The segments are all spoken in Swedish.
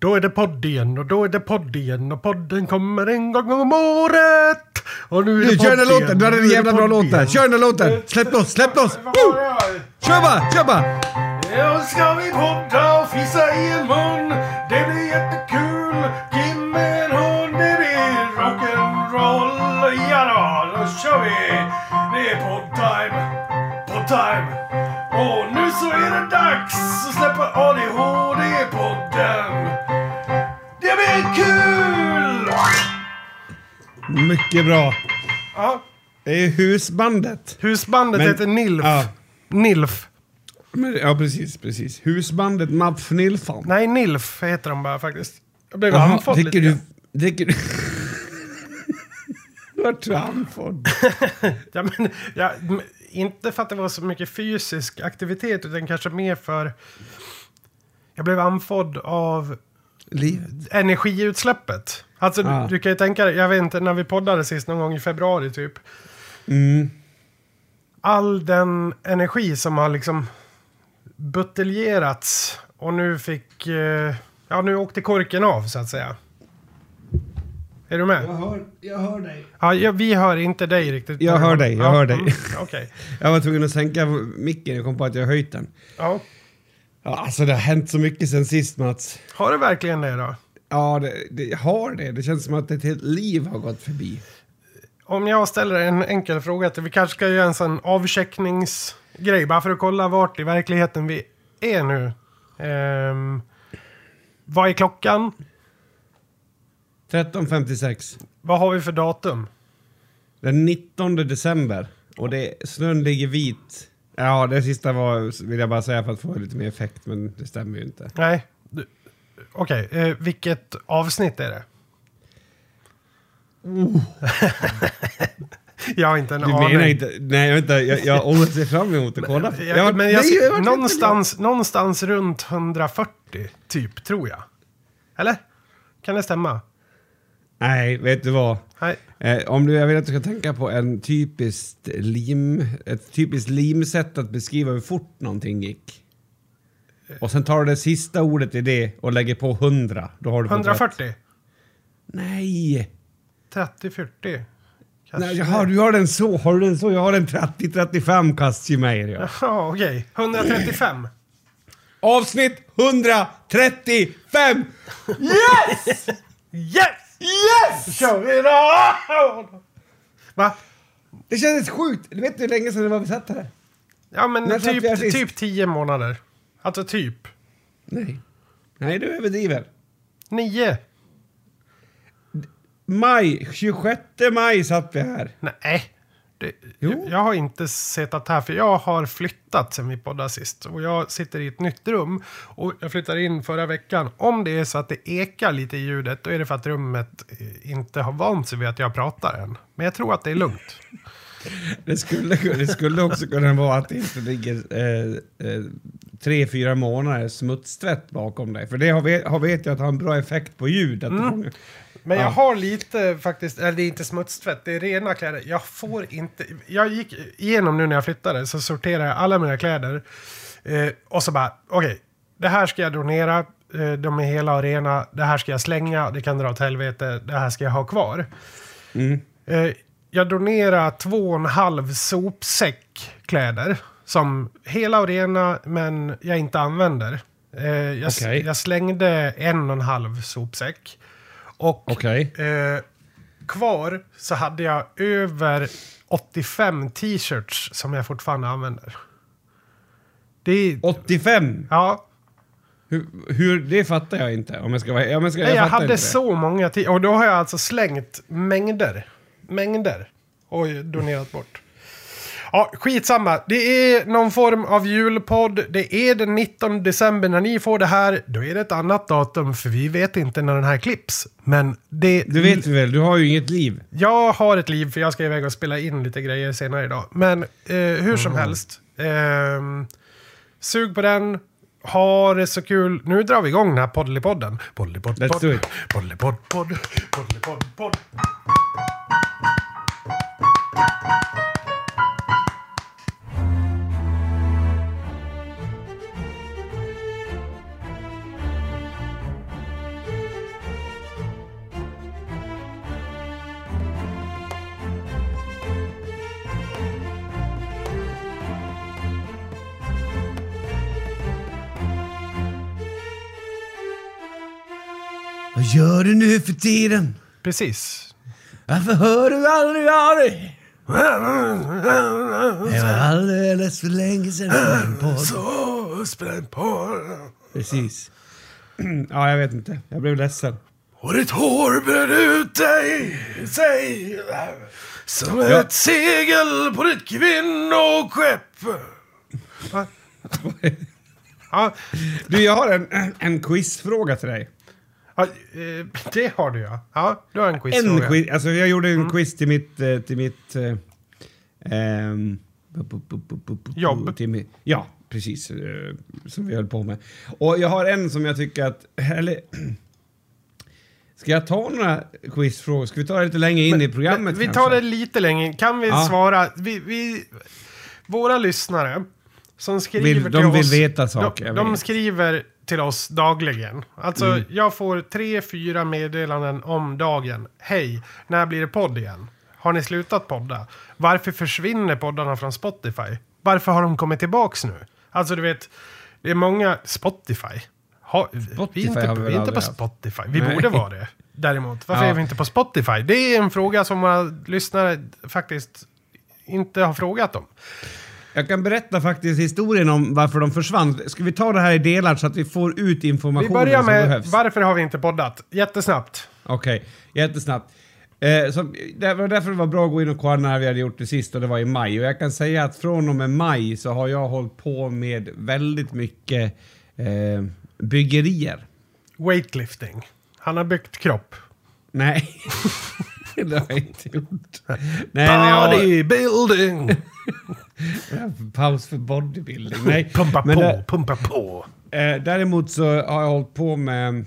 Då är det podd igen och då är det podd igen och podden kommer en gång om året. Och nu är det Du, kör den podd låten, du hade nu en jävla bra låt där. Kör den låten! Släpp loss, släpp loss! Kör bara, kör bara! Ja, ska vi podda och fissa i en mun? Det blir jättekul. Kim är en hund, det blir rock'n'roll. Ja då, då kör vi. Det är poddtime, poddtime. Och nu så är det dags att släppa ADHD-podden. Kul! Mycket bra. Ja, Det är husbandet. husbandet Men- heter Nilf. Ja. Nilf. Men, ja, precis, precis. Husbandet Mats Nilsson. Nej, Nilf heter de bara faktiskt. Jag blev andfådd lite du... Tycker du... Vart du andfådd? Ja, men, ja, inte för att det var så mycket fysisk aktivitet utan kanske mer för... Jag blev andfådd av. energiutsläppet. Alltså Ah. du, du kan ju tänka dig, jag vet inte, när vi poddade sist någon gång i februari typ. Mm. All den energi som har liksom buteljerats och nu fick... Eh, ja, nu åkte korken av så att säga. Är du med? hör, jag hör dig. Ja, ja, vi hör inte dig riktigt. Jag hör dig, jag ja, hör dig. mm, Okej. Jag var tvungen att sänka micken, jag kom på att jag höjt den. Ja. Ja, alltså det har hänt så mycket sen sist Mats. Har det verkligen det då? Ja, det, det har det. Det känns som att ett helt liv har gått förbi. Om jag ställer en enkel fråga till, vi kanske ska göra en sån avcheckningsgrej, bara för att kolla vart i verkligheten vi är nu. Ehm, vad är klockan? 13.56. Vad har vi för datum? Den 19 december. Och det, snön ligger vit. Ja, det sista var, vill jag bara säga för att få lite mer effekt, men det stämmer ju inte. Nej, okej, eh, vilket avsnitt är det? jag har inte en Du aning. menar inte... Nej, jag, jag ångrar sig fram emot att kolla. Jag, Ja, men jag, nej, jag någonstans, någonstans runt 140, typ, tror jag. Eller? Kan det stämma? Nej, vet du vad? Nej. Eh, om du, jag vill att du ska tänka på en typiskt lim, ett typiskt limsätt att beskriva hur fort någonting gick. Och sen tar du det sista ordet i det och lägger på 100. Då har du fått rätt. 140? Nej! 30, 40? Kanske. Nej jaha, du har den så. Har du den så? Jag har den 30-35 Kastjemejer. Ja. Jaha, okej. 135. Avsnitt 135! Yes! Yes! Yes! kör vi då! Va? Det kändes sjukt. Du vet hur länge sedan det var vi satt här? Ja, men När satt vi här typ, sist? typ 10 månader. Alltså typ. Nej. Nej, du överdriver. 9. Maj, 26 maj satt vi här. Nej. Det, Jo. jag, har inte suttit här för jag har flyttat sen vi poddade sist. Och jag sitter i ett nytt rum. Och jag flyttade in förra veckan. Om det är så att det ekar lite i ljudet då är det för att rummet eh, inte har vant sig vid att jag pratar än. Men jag tror att det är lugnt. Det skulle, det skulle också kunna vara att det inte ligger eh, eh, tre, fyra månader smutstvätt bakom dig. För det har, vet, har vet jag att har en bra effekt på ljud. Att det fångar- Men jag Ja. har lite faktiskt, eller det är inte smutstvätt, det är rena kläder. Jag får inte, jag gick igenom nu när jag flyttade så sorterade jag alla mina kläder. Eh, och så bara, okej, det här ska jag donera, eh, de är hela och rena, det här ska jag slänga, det kan dra åt helvete, det här ska jag ha kvar. Mm. Eh, jag donerar två och en halv sopsäck kläder. Som hela och rena, men jag inte använder. Eh, jag, Okej. jag slängde en och en halv sopsäck. Och Okej. eh, kvar så hade jag över 85 t-shirts som jag fortfarande använder. Är... 85! Ja, Hur, hur, det fattar jag inte. Om jag ska vara... Ja, men ska, Nej, jag fattar hade så många t- Och då har jag alltså slängt mängder. Mängder. Och donerat bort. Ja, skitsamma. Det är någon form av julpodd. Det är den 19 december när ni får det här. Då är det ett annat datum för vi vet inte när den här klipps. Men det... Du vet ju väl, du har ju inget liv. Jag har ett liv för jag ska iväg och spela in lite grejer senare idag. Men eh, hur som helst. ehm, sug på den. Ha det så kul. Nu drar vi igång den här Poddeli-podden. Poddeli-podd, Let's do it. Poddeli-podd, podd. Poddeli-podd, gör du nu för tiden? Precis. Varför hör du aldrig av dig? Det var alldeles för länge sedan jag var en podd. Så spräng på. Precis. Ja, jag vet inte. Jag blev ledsen. Och ditt hår bredde ut dig, sig som Ja. ett segel på ditt kvinnoskepp. Ja, Du, jag har en, en quizfråga till dig. Ja, eh, det har du ja. Ja, du har en En quizfråga. quiz, alltså jag gjorde en quiz till mitt... eh, Till mitt bu- Jobb. Till mi, ja, precis. som vi höll på med. Och jag har en som jag tycker att... Eller, ska jag ta några quizfrågor? Ska vi ta det lite längre in i programmet Men vi kanske? tar det lite längre. Kan vi Ja. svara? Vi, vi, våra lyssnare som skriver Vill- till de vill oss. veta saker, De, de skriver till oss dagligen. Alltså, Mm. jag får tre, fyra meddelanden om dagen. Hej, när blir det podd igen? Har ni slutat podda? Varför försvinner poddarna från Spotify? Varför har de kommit tillbaks nu? Alltså, du vet, det är många... Spotify? Ha, vi Spotify är inte, har vi vi är inte på haft. Spotify. Vi Nej. borde vara det. Däremot, varför Ja. är vi inte på Spotify? Det är en fråga som våra lyssnare faktiskt inte har frågat om. Jag kan berätta faktiskt historien om varför de försvann. Ska vi ta det här i delar så att vi får ut Vi informationen börjar som med behövs? varför har vi inte poddat? Jättesnabbt. Okej, jättesnabbt. Eh, så, det var därför det var bra att gå in och kolla när vi hade gjort det sist och det var i maj. Och jag kan säga att från och med maj så har jag hållit på med väldigt mycket eh, byggerier. Weightlifting. Han har byggt kropp. Nej, det har jag inte gjort. Nej, men jag! paus för bodybuilding. Nej, Pumpa på, det- pumpa på. eh, däremot så har jag hållit på med...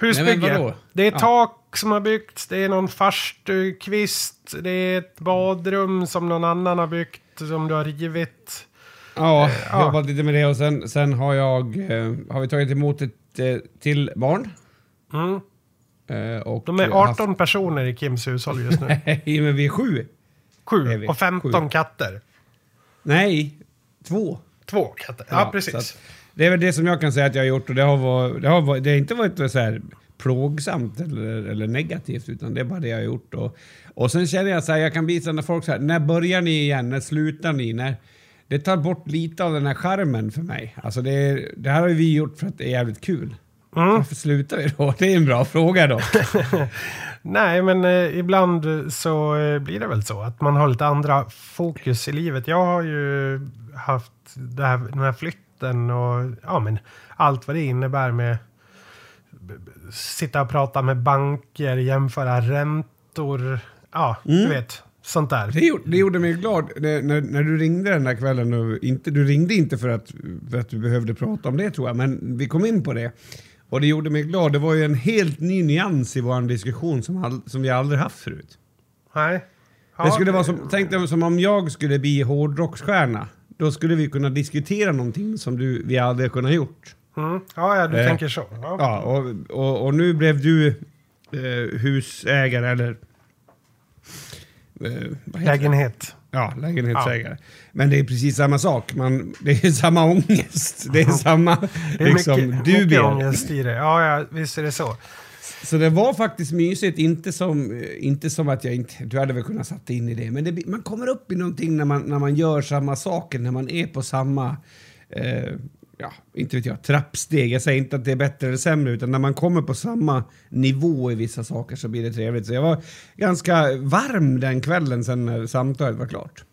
Husbygge. Det är Ja. tak som har byggts, det är någon farstukvist, det är ett badrum som någon annan har byggt, som du har rivit. Ja, ja. jobbat lite med det och sen, sen har jag... Eh, har vi tagit emot ett eh, till barn. Mm. Eh, De är haft- 18 personer i Kims hushåll just nu. Nej, men vi är sju. Sju och 15 Sju. katter. Nej, två. Två katter. Ja, så precis. att det är väl det som jag kan säga att jag har gjort och det har, varit, det har, varit, det har inte varit så här plågsamt eller, eller negativt utan det är bara det jag har gjort. Och, och sen känner jag så här, jag kan bli när folk säger när börjar ni igen, när slutar ni? När, det tar bort lite av den här charmen för mig. Alltså det, det här har vi gjort för att det är jävligt kul. Mm. Varför slutar vi då? Det är en bra fråga då. Nej, men eh, ibland så eh, blir det väl så att man har lite andra fokus i livet. Jag har ju haft det här, den här flytten och ja, men allt vad det innebär med sitta och prata med banker, jämföra räntor. Ja, du vet, sånt där. Det gjorde, det gjorde mig glad när, när, när du ringde den där kvällen. Och inte, du ringde inte för att, för att du behövde prata om det tror jag, men vi kom in på det. Och det gjorde mig glad. Det var ju en helt ny nyans i vår diskussion som, all, som vi aldrig haft förut. Nej. Ja, det skulle vara som, tänk dig som om jag skulle bli hårdrocksstjärna. Då skulle vi kunna diskutera någonting som du, vi aldrig kunnat gjort. Mm. Ja, ja, du Eh, tänker så. Ja. Ja, och, och, och nu blev du eh, husägare eller... Eh? Lägenhet. Ja, lägenhetsägare. Men det är precis samma sak. Man, det är samma ångest. Det är samma Det är liksom, mycket, mycket dubier. ångest i det. Ja, ja, visst är det så. Så det var faktiskt mysigt. Inte som, inte som att jag inte... Du hade väl kunnat satt in i det. Men det, man kommer upp i någonting när man, när man gör samma saker. När man är på samma... Eh, ja, inte vet jag, trappsteg. Jag säger inte att det är bättre eller sämre. Utan när man kommer på samma nivå i vissa saker så blir det trevligt. Så jag var ganska varm den kvällen sen när samtalet var klart.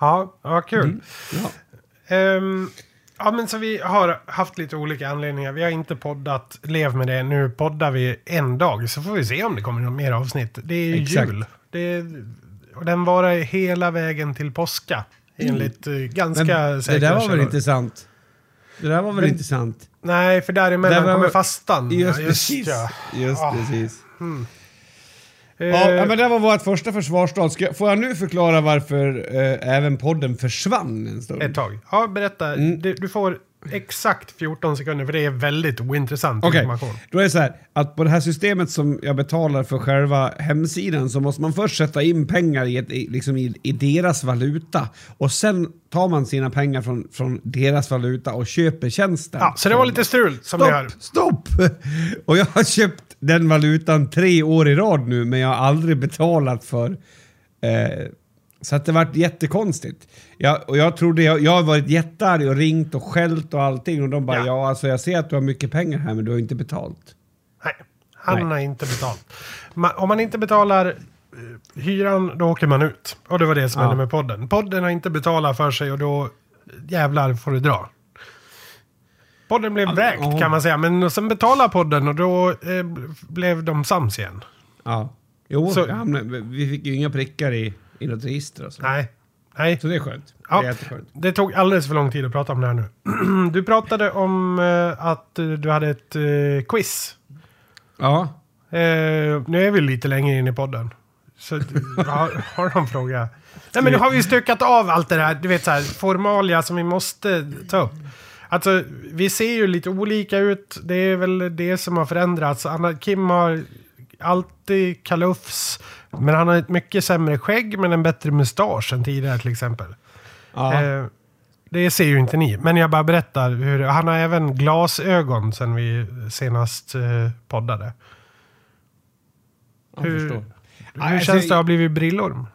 Ja, ja kul. Ja. Ehm, ja, men så vi har haft lite olika anledningar. Vi har inte poddat, lev med det. Nu poddar vi en dag, så får vi se om det kommer något mer avsnitt. Det är Exakt. jul. Det är, och den varar hela vägen till påska. Enligt eh, ganska Mm. Men det säkra där var väl källor. intressant? Det där var väl Men- intressant? Nej, för däremellan var- kommer fastan. Just, Ja, precis. ja. Just Ah. precis. Eh, Ja, men det var vårt första försvarstal. Får jag nu förklara varför eh, även podden försvann en stund? Ett tag. Ja, berätta. Mm. Du, du får exakt 14 sekunder, för det är väldigt ointressant Okej, information. då är det så här att på det här systemet som jag betalar för själva hemsidan så måste man först sätta in pengar i, ett, i, liksom i, i deras valuta och sen tar man sina pengar från, från deras valuta och köper tjänsten. Ja, så det var lite strul, som ni hör. Stopp! Stopp! Och jag har köpt den valutan tre år i rad nu, men jag har aldrig betalat för... Eh, så att det varit jättekonstigt. Jag, och jag trodde, jag, jag har varit jättearg och ringt och skällt och allting och de bara Ja. ja. alltså jag ser att du har mycket pengar här men du har inte betalt. Nej, han Nej. har inte betalt. Ma- om man inte betalar eh, hyran, då åker man ut. Och det var det som Ja. hände med podden. Podden har inte betalat för sig och då jävlar får du dra. Podden blev vräkt ja. kan man säga. Men sen betalade podden och då eh, blev de sams igen. Ja. Jo, Så- hamnade, vi fick ju inga prickar i, i något register och så. Nej. Nej. Så det är skönt. Ja. Det är jätteskönt. Det tog alldeles för lång tid att prata om det här nu. Du pratade om eh, att eh, du hade ett eh, quiz. Ja. Eh, nu är vi lite längre in i podden. Så har, har någon fråga? Nej men nu har vi stökat av allt det här, du vet så här, formalia som vi måste ta upp. Alltså, vi ser ju lite olika ut. Det är väl det som har förändrats. Anna, Kim har alltid kalufs. Men han har ett mycket sämre skägg men en bättre mustasch än tidigare till exempel. ja. Eh, det ser ju inte ni. Men jag bara berättar. Hur, han har även glasögon sen vi senast eh, poddade. jag hur- förstår. Hur Nej, känns alltså, det att ha blivit brillorm?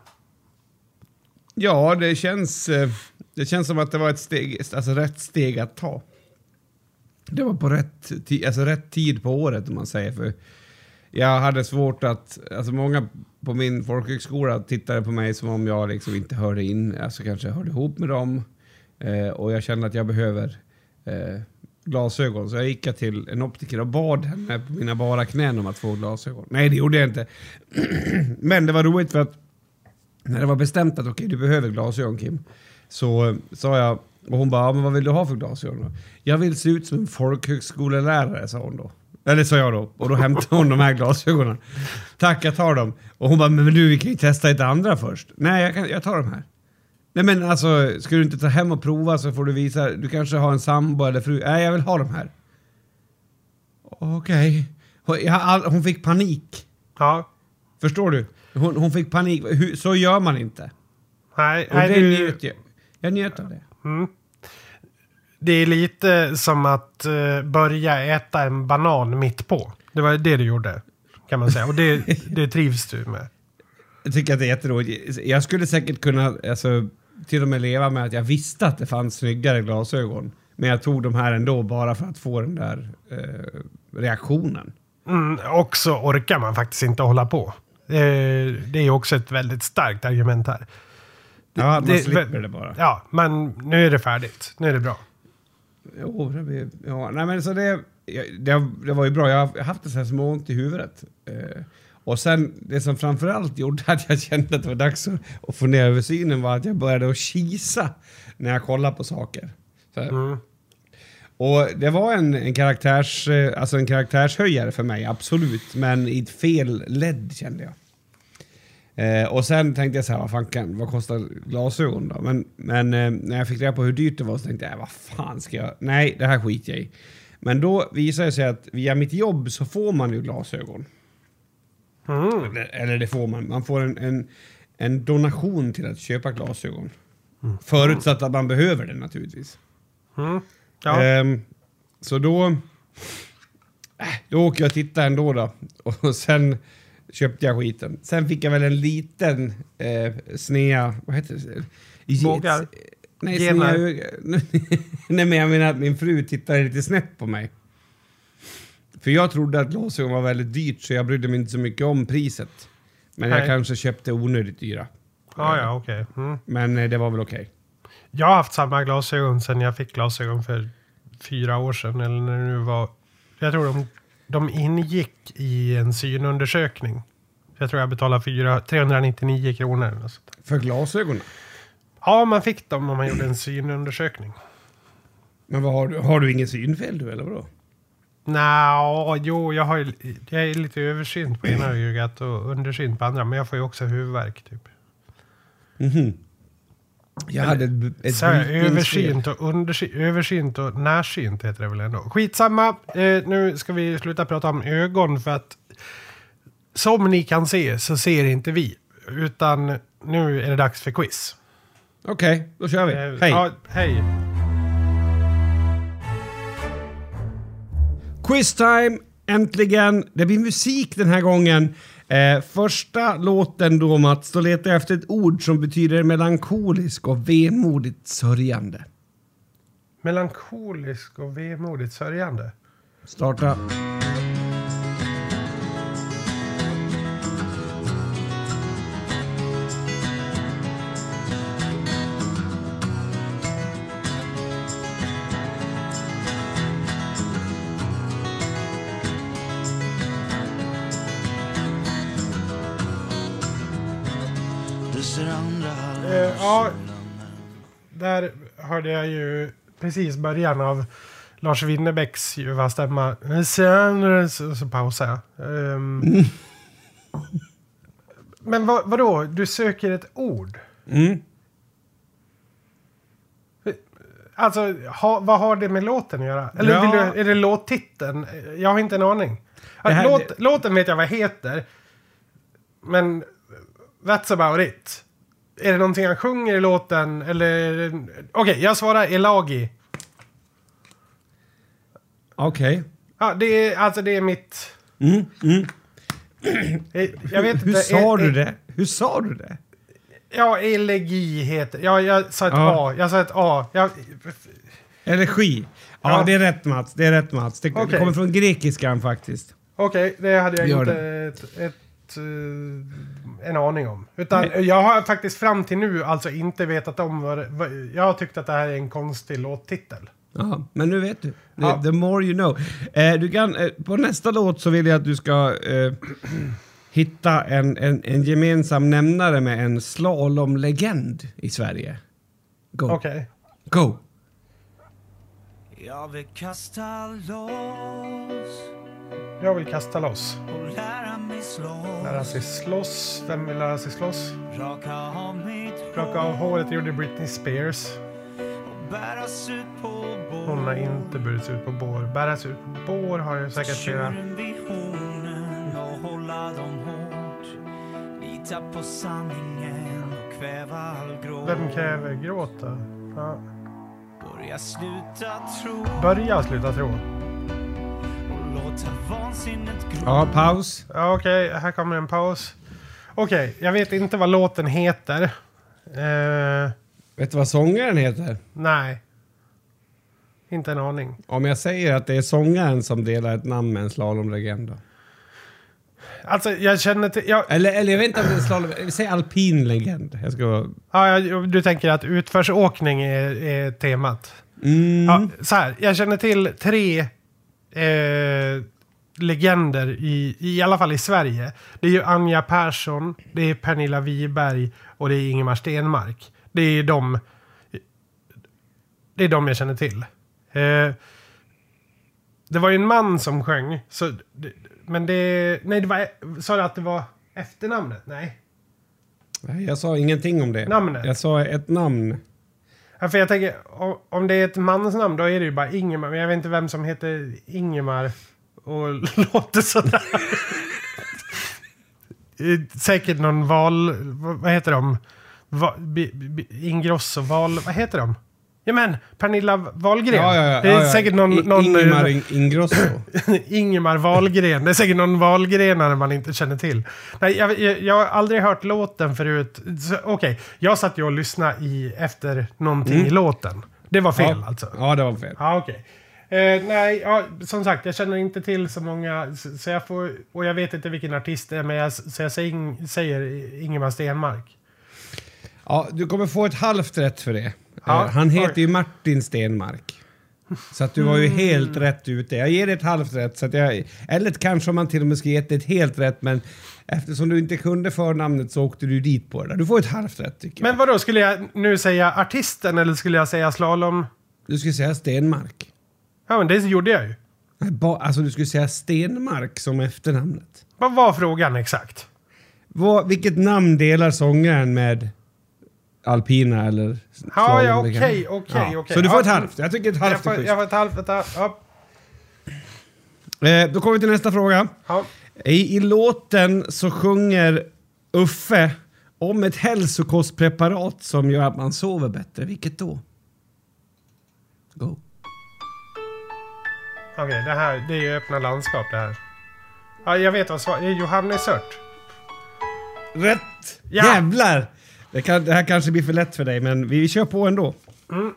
Ja, det känns, eh, det känns som att det var ett steg, alltså rätt steg att ta. Det var på rätt, alltså rätt tid på året om man säger. För jag hade svårt att, alltså många på min folkhögskola tittade på mig som om jag liksom inte hörde in, alltså kanske hörde ihop med dem. Eh, och jag kände att jag behöver eh, glasögon. Så jag gick till en optiker och bad henne på mina bara knän om att få glasögon. Nej, det gjorde jag inte. Men det var roligt för att när det var bestämt att okej, du behöver glasögon Kim, så eh, sa jag, och hon bara, ja, men vad vill du ha för glasögon då? Jag vill se ut som en folkhögskolelärare, sa hon då. Eller sa jag då. Och då hämtade hon de här glasögonen. Tack, jag tar dem. Och hon bara, men du, vi kan ju testa ett andra först. Nej, jag, kan, jag tar de här. Nej men alltså, ska du inte ta hem och prova så får du visa, du kanske har en sambo eller fru. Nej, jag vill ha de här. Okej. All- Hon fick panik. Ja. Förstår du? Hon, hon fick panik. Hur, så gör man inte. Nej, Och nej, det du, njöt jag. Jag njöt av det. mm. det är lite som att eh, börja äta en banan mitt på. Det var det du gjorde. Kan man säga. Och det, det trivs du med. Jag tycker att det är jätteroligt. Jag skulle säkert kunna alltså, till och med leva med att jag visste att det fanns snyggare glasögon. Men jag tog de här ändå bara för att få den där eh, reaktionen. Mm, och så orkar man faktiskt inte hålla på. Eh, det är också ett väldigt starkt argument här. Ja, man det- slipper det bara. Ja, men nu är det färdigt. Nu är det bra. Jo, det blir, ja, nej men så det, det, det var ju bra. Jag har haft det så här småont i huvudet. Eh, och sen, det som framförallt gjorde att jag kände att det var dags att, att ner översynen var att jag började att kisa när jag kollade på saker. Mm. Och det var en, en, karaktärs, eh, alltså en karaktärshöjare för mig, absolut. Men i ett fel led kände jag. Eh, och sen tänkte jag så här, vad fan kan, vad kostar glasögon då? Men, men eh, när jag fick reda på hur dyrt det var så tänkte jag, vad fan ska jag, nej det här skiter jag i. Men då visade det sig att via mitt jobb så får man ju glasögon. Mm. Eller, eller det får man, man får en, en, en donation till att köpa glasögon. Förutsatt att man behöver det naturligtvis. Mm. Ja. Ehm, så då, äh, då åker jag och tittar ändå då. Och sen köpte jag skiten. Sen fick jag väl en liten eh, snea, vad heter det? Bågar? Nej, snea öga. Nej, men jag menar att min fru tittade lite snett på mig. För jag trodde att glasögon var väldigt dyrt så jag brydde mig inte så mycket om priset. Men jag Nej. kanske köpte onödigt dyra. ja, ja, okej. Mm. Men eh, det var väl okej. Jag har haft samma glasögon sedan jag fick glasögon för fyra år sedan. Eller när det nu var. Jag tror de, de ingick i en synundersökning. Jag tror jag betalade fyra, 399 kronor. För glasögonen? Ja, man fick dem om man gjorde en synundersökning. Men vad har du? Har du ingen synfel du eller vadå? Nja, jo, jag, har, ju- jag är lite översynt på ena ögat och undersynt på andra. Men jag får ju också huvudvärk typ. Mhm. Jag hade ett, ett Så här, brytningsfel. översynt och undersynt, översynt och närsynt heter det väl ändå. Skitsamma, eh, nu ska vi sluta prata om ögon för att som ni kan se så ser inte vi. Utan nu är det dags för quiz. Okej, då kör vi. Eh, Hej! Ja, hej. Quiz time! Äntligen! Det blir musik den här gången. Eh, första låten då Mats, då letar jag efter ett ord som betyder melankolisk och vemodigt sörjande. Melankolisk och vemodigt sörjande. Starta. Hörde jag ju precis början av Lars Winnerbäcks ljuva stämma. Sen så, så pausar jag. Ehm. Men vad, vadå? Du söker ett ord? Mm. Alltså, ha, vad har det med låten att göra? Eller Ja. du, är det låttiteln? Jag har inte en aning. Det här- Låt, Låten vet jag vad heter. Men that's about it. Är det någonting han sjunger i låten? Eller... Okej, jag svarar Elagi. Okej. Ja, det är, alltså det är mitt... Mm, mm. eh, Jag vet Hur inte. sa eh, du eh, det? Hur sa du det? Ja, elegi heter... Ja, jag sa ett Ja. A. Jag sa ett A. Jag, Energi. Ja, Ja. det är rätt Mats. Det är rätt Mats. Det, det Okej. kommer från grekiskan faktiskt. Okej, det hade jag Gör inte eh, en aning om. Utan jag har faktiskt fram till nu alltså inte vetat om vad, det- vad Jag har tyckt att det här är en konstig låttitel. Ja, men nu vet du. The, Ja. the more you know. Eh, du kan, eh, på nästa låt så vill jag att du ska eh, hitta en, en, en gemensam nämnare med en slalomlegend i Sverige. Go. Okej. Go! Jag vill kasta loss Jag vill kasta loss. lära sig slåss. Vem vill lära sig slåss? Raka av Plocka av håret gjorde Britney Spears. Hon har inte burits ut på bår. Bäras ut på bår har ju säkert flera. Vem kräver gråta? Ja. Börja sluta tro Börja sluta tro. Ja, paus. Ja, Okej, här kommer en paus. Okej, jag vet inte vad låten heter. Eh, Vet du vad sångaren heter? nej. Inte en aning. Om jag säger att det är sångaren som delar ett namn med en slalomlegend då? Alltså, jag känner till... Ja, Eller, eller jag vet inte om det är slalom... Säg alpin legend. Jag ska ja, jag- du tänker att utförsåkning är, är temat. Mm. Ja, så här, jag känner till tre eh, legender i, i alla fall i Sverige. Det är ju Anja Persson, det är Pernilla Wiberg och det är Ingemar Stenmark. Det är de, det är de jag känner till. Eh, det var ju en man som sjöng, så, men det... Nej, det var... Sa du att det var efternamnet? Nej. Nej, Jag sa ingenting om det. Namnet? Jag sa ett namn. Ja, för jag tänker, om, det är ett mansnamn då är det ju bara Ingemar. Men jag vet inte vem som heter Ingemar och låter sådär. Säkert någon val... Vad heter de? Va, Ingrosso, val... Vad heter de? Ja men, Pernilla Wahlgren. Ja, ja, ja. det är säkert någon... Någon Ingemar In- Ingrosso. Ingemar Wahlgren. Det är säkert någon Wahlgrenare man inte känner till. Nej, jag, jag, jag har aldrig hört låten förut. Okej, jag satt ju och lyssnade i, efter någonting i låten. Det var fel ja. alltså? Ja, det var fel. Ja, okej. Eh, nej, ja, som sagt, jag känner inte till så många. Så, så jag får, och jag vet inte vilken artist det är, men jag, så jag säger, säger Ingemar Stenmark. Ja, du kommer få ett halvt rätt för det. Ja, Eh, Han heter oj. ju Martin Stenmark. Så att du var ju Mm. helt rätt ute. Jag ger dig ett halvt rätt. Så att jag, eller kanske om man till och med ska ge ett helt rätt, men eftersom du inte kunde förnamnet så åkte du dit på det där. Du får ett halvt rätt tycker jag. Men vad då skulle jag nu säga artisten eller skulle jag säga slalom? Du skulle säga Stenmark. Ja, men det gjorde jag ju. Ba, alltså du skulle säga Stenmark som efternamnet. Vad var frågan exakt? Vad, vilket namn delar sångaren med alpina eller Ja, ja, okej, okej, okej. Så du får Ja, ett halvt. Jag tycker ett halvt Jag får, är schysst. jag får ett halvt. Ett halvt ja. Eh, då kommer vi till nästa fråga. Ja. I, I låten så sjunger Uffe om ett hälsokostpreparat som gör att man sover bättre. Vilket då? Go. Okej, det här det är ju öppna landskap det här. Ja, jag vet vad svaret är Johannesört. Rätt! Ja. Jävlar! Det, kan, det här kanske blir för lätt för dig, men vi kör på ändå. Mm.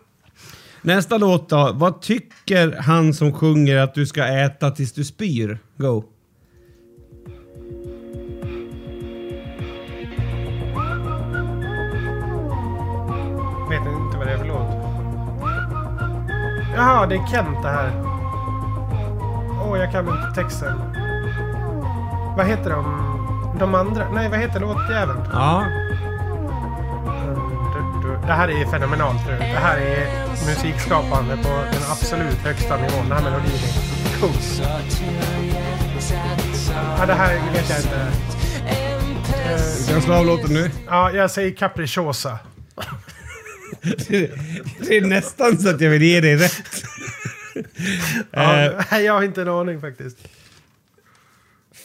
Nästa låt då. Vad tycker han som sjunger att du ska äta tills du spyr? Go. Vet inte vad det är för låt. Jaha, det är Kent det här. Åh, jag kan inte texten. Vad heter de? De andra? Nej, vad heter låtjäveln? Ja. Det här är fenomenalt nu. Det här är musikskapande på den absolut högsta nivån. Den här melodin är kung. Ja, det här vet jag inte. Eh, Ska jag slå av låten nu? Ja, jag säger Capricciosa. Det är nästan så att jag vill ge dig rätt. Ja, Eh, jag har inte en aning faktiskt.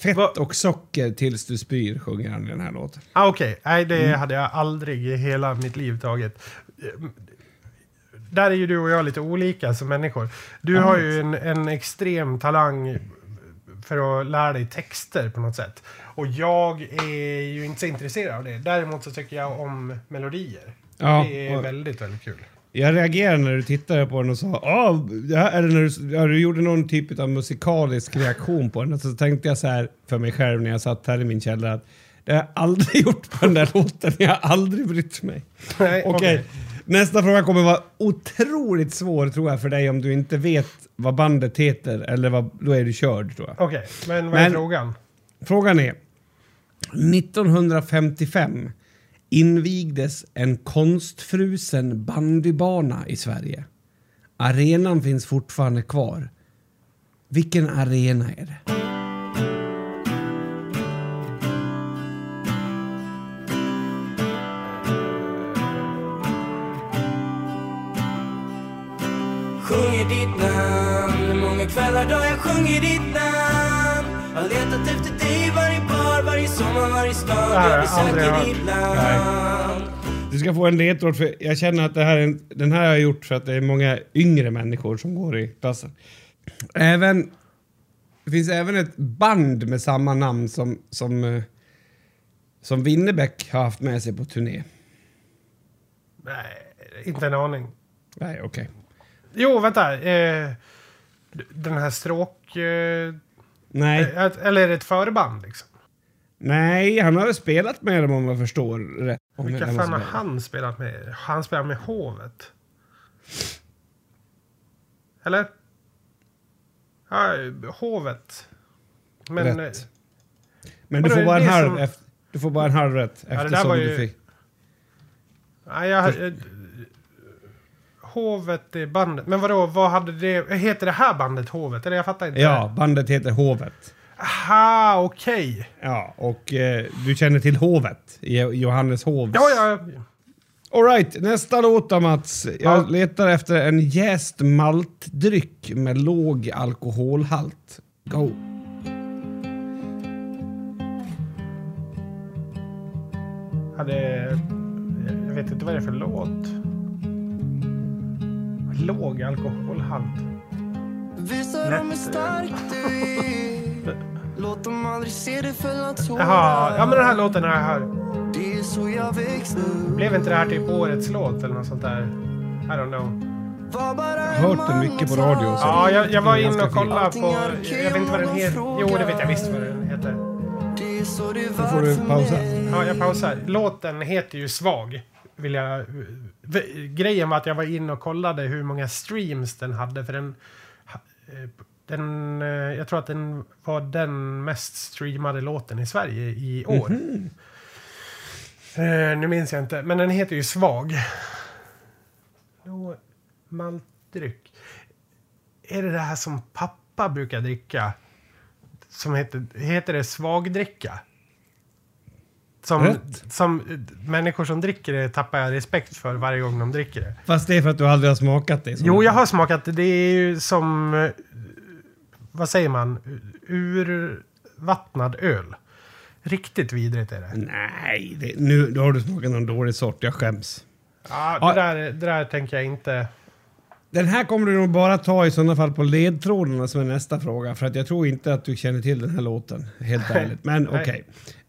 Fett Vad- och socker tills du spyr sjunger han i den här låten. Ah, Okej, nej det Mm. hade jag aldrig i hela mitt liv tagit. Där är ju du och jag lite olika som människor. Du har ju en, en extrem talang för att lära dig texter på något sätt. Och jag är ju inte så intresserad av det. Däremot så tycker jag om melodier. Ja, det är väldigt, väldigt kul. Jag reagerade när du tittade på den och sa ah, eller när du, ja, du gjorde någon typ av musikalisk reaktion på den. Och så tänkte jag så här för mig själv när jag satt här i min källare att det har jag aldrig gjort på den där låten. Jag har aldrig brytt mig. Nej, Okej, okej. nästa fråga kommer vara otroligt svår tror jag för dig om du inte vet vad bandet heter eller vad, då är du körd tror jag. Okej, men vad är Men- frågan? Frågan är 1955 invigdes en konstfrusen bandybana i Sverige. Arenan finns fortfarande kvar. Vilken arena är det? Sjunger ditt namn Många kvällar då jag sjunger ditt namn Har letat efter sommar, varje stad Jag besöker hört. ditt land Du ska få en ledtråd för jag känner att det här är en, den här har jag gjort för att det är många yngre människor som går i klassen. Även, det finns även ett band med samma namn som, som, eh, som Winnerbäck har haft med sig på turné. Nej, inte en aning. Nej, okej. Jo, vänta. Eh, den här stråk... Eh, Nej. eh, eller är det ett förband liksom? Nej, han har spelat med dem om jag förstår rätt. Vilka fan har han spelat med? Han spelat med Hovet? Eller? Ja, Hovet. Men... Rätt. eh, Men du får, bara en halv, som- eft- du får bara en halv rätt eftersom var du ju- fick... Nej, jag... eh, Hovet är bandet. Men vadå, vad hade det... Heter det här bandet Hovet? Eller jag fattar inte. Ja, bandet heter Hovet. Aha, okej. Ja, och eh, du känner till Hovet? i Johannes Hovs... Ja, ja. Alright, nästa låt då Mats. Jag Ja. letar efter en jäst maltdryck med låg alkoholhalt. Go! ja det, jag vet inte vad det är för låt. Låg alkoholhalt. Visa dem hur stark du är Låt dem aldrig se dig fälla tårar Jaha, ja men den här låten har jag hört. Det är så jag växte Blev inte det här typ årets låt eller något sånt där? I don't know. Jag har hört den mycket på radio. Så Ja, jag, jag var inne och kollade på... okej Jag vet inte vad den heter. Jo, det vet jag visst vad den heter. Då får du pausa. Ja, jag pausar. Låten heter ju Svag. Vill jag... Grejen var att jag var inne och kollade hur många streams den hade. För den... den eh, jag tror att den var den mest streamade låten i Sverige i år. Eh, nu minns jag inte, men den heter ju Svag. Jo, maltdryck. Är det det här som pappa brukar dricka? Som heter, heter det svagdricka? Som, Rätt. som eh, människor som dricker det tappar jag respekt för varje gång de dricker det. Fast det är för att du aldrig har smakat det. Jo, jag har smakat det. Det är ju som... Vad säger man? Urvattnad öl. Riktigt vidrigt är det. Nej, det, nu då har du smakat någon dålig sort. Jag skäms. Ja, det, där, det där tänker jag inte... Den här kommer du nog bara ta i sådana fall på ledtrådarna som är nästa fråga. För att jag tror inte att du känner till den här låten, helt ärligt. Men okej.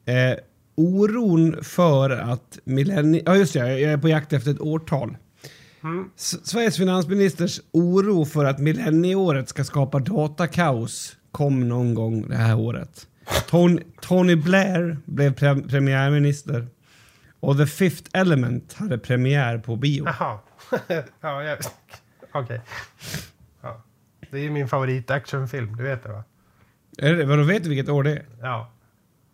Eh, oron för att millennie... Ja, just det. Jag är på jakt efter ett årtal. Mm. Sveriges finansministers oro för att millennieåret ska skapa datakaos kom någon gång det här året. Tony, Tony Blair blev pre- premiärminister och The Fifth Element hade premiär på bio. Jaha. ja, jag... Okej. Ja. Det är ju min favorit actionfilm, du vet det va? Är det, vadå, vet du vilket år det är? Ja.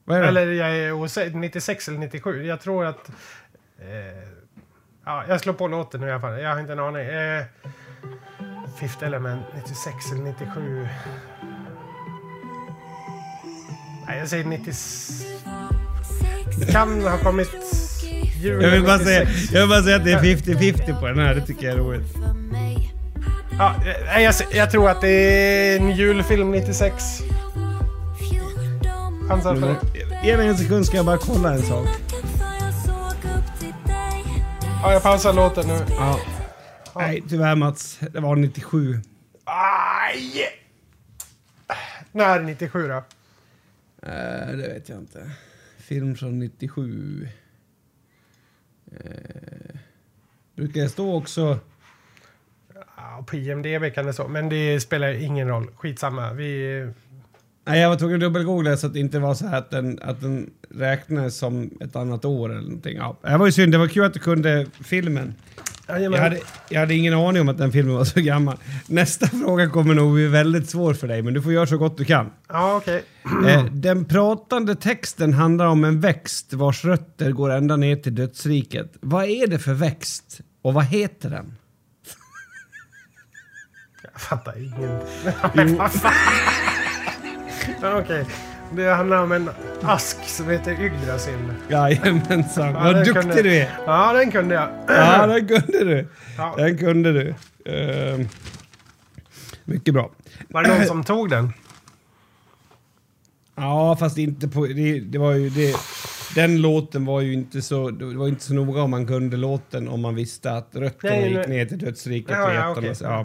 Vad är det? Eller jag är osäker, 96 eller 97. Jag tror att... Eh, ja, jag slår på låten nu i alla fall. Jag har inte en aning. Eh, Fifth Element, 96 eller 97. Nej, jag säger 96. Det kan ha kommit jul jag, vill bara säga, 96. jag vill bara säga att det är 50-50 på den här, det tycker jag är roligt. Ja, eh, jag, jag tror att det är en julfilm 96. Chansar för det. Ge mig en sekund ska jag bara kolla en sak. Ja, jag pausar låten nu. Ja. Nej, tyvärr Mats. Det var 97. Aj! När 97 då? Eh, det vet jag inte. Film från 97. Uh, brukar det stå också... Ja, på IMDB kan det så, men det spelar ingen roll. Skitsamma. Vi... Nej, jag var tvungen att dubbelgoogla så att det inte var så här att den, att den räknades som ett annat år eller någonting. Ja, det var ju synd. Det var kul att du kunde filmen. Jag hade, jag hade ingen aning om att den filmen var så gammal. Nästa fråga kommer nog bli väldigt svår för dig, men du får göra så gott du kan. Ja, okej. Eh, den pratande texten handlar om en växt vars rötter går ända ner till dödsriket. Vad är det för växt och vad heter den? Jag fattar ingenting. Ja, Okej. Det handlar om en ask som heter Yggdrasil. Jajamensan, Ja, vad duktig kunde- du är! Ja, den kunde jag. Ja, den kunde du. Ja. Den kunde du. Eh, mycket bra. Var det någon som tog den? Ja, fast inte på... Det, det var ju det, den låten var ju inte så... Det var inte så noga om man kunde låten om man visste att rötterna gick ner till dödsriket Ja, ja, jättarna. okej. så, ja.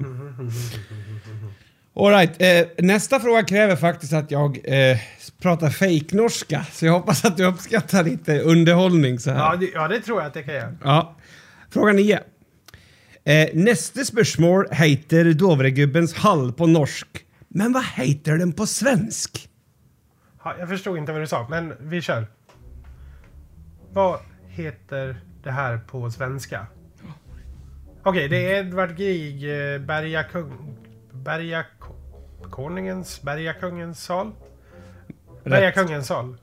All right. Eh, nästa fråga kräver faktiskt att jag eh, pratar fake-norska, så jag hoppas att du uppskattar lite underhållning så här. Ja, det, ja, det tror jag att det kan jag. Ja. Fråga 9. Eh, nästa spörsmål heter Dovregubbens hall på norsk. Men vad heter den på svensk? Ja, jag förstod inte vad du sa, men vi kör. Vad heter det här på svenska? Okej, det är Edvard Grieg, eh, Bergakung... Bergakonungens... Bergakungens sal? Bergakungens sal.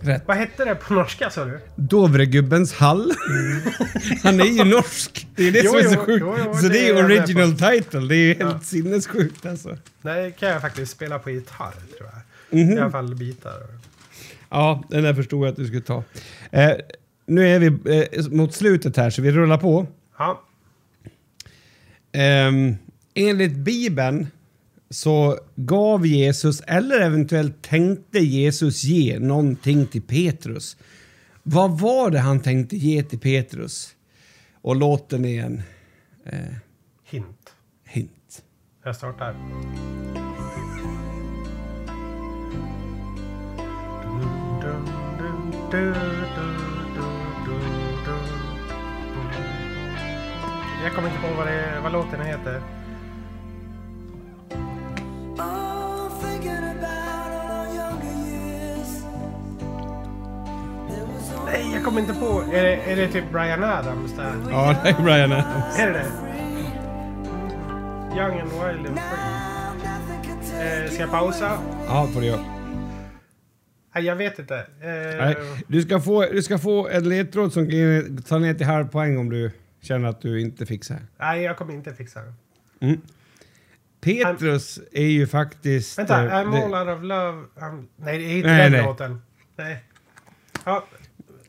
Rätt. Vad hette det på norska sa du? Dovregubbens hall. Han är ju norsk. Det är det Jo, som är så sjukt. jo, jo, så det är ju original title. Det är ju helt Ja. sinnessjukt alltså. Nej, kan jag faktiskt spela på gitarr tror jag. I alla fall bitar. Ja, den där förstod jag att du skulle ta. Eh, nu är vi eh, mot slutet här, så vi rullar på. Ja, Ehm, enligt Bibeln så gav Jesus, eller eventuellt tänkte Jesus ge någonting till Petrus. Vad var det han tänkte ge till Petrus? Och låten är en eh, hint. hint. Jag startar. Jag kommer inte på vad, det, vad låten heter. Nej, jag kommer inte på. Är det, är det typ Brian Adams där? Ja, det är Brian Adams. Är det det? Young and wild and free. Eh, ska jag pausa? Ja, får du göra. Nej, jag vet inte. Eh, Nej, du, ska få, du ska få en ledtråd som kan ta ner till halv poäng om du känner att du inte fixar. nej, jag kommer inte fixa det. Mm. Petrus är ju faktiskt... Vänta, eh, I'm det- all out of love. I'm... Nej, det är inte Nej, den nej. låten. Nej. Ja,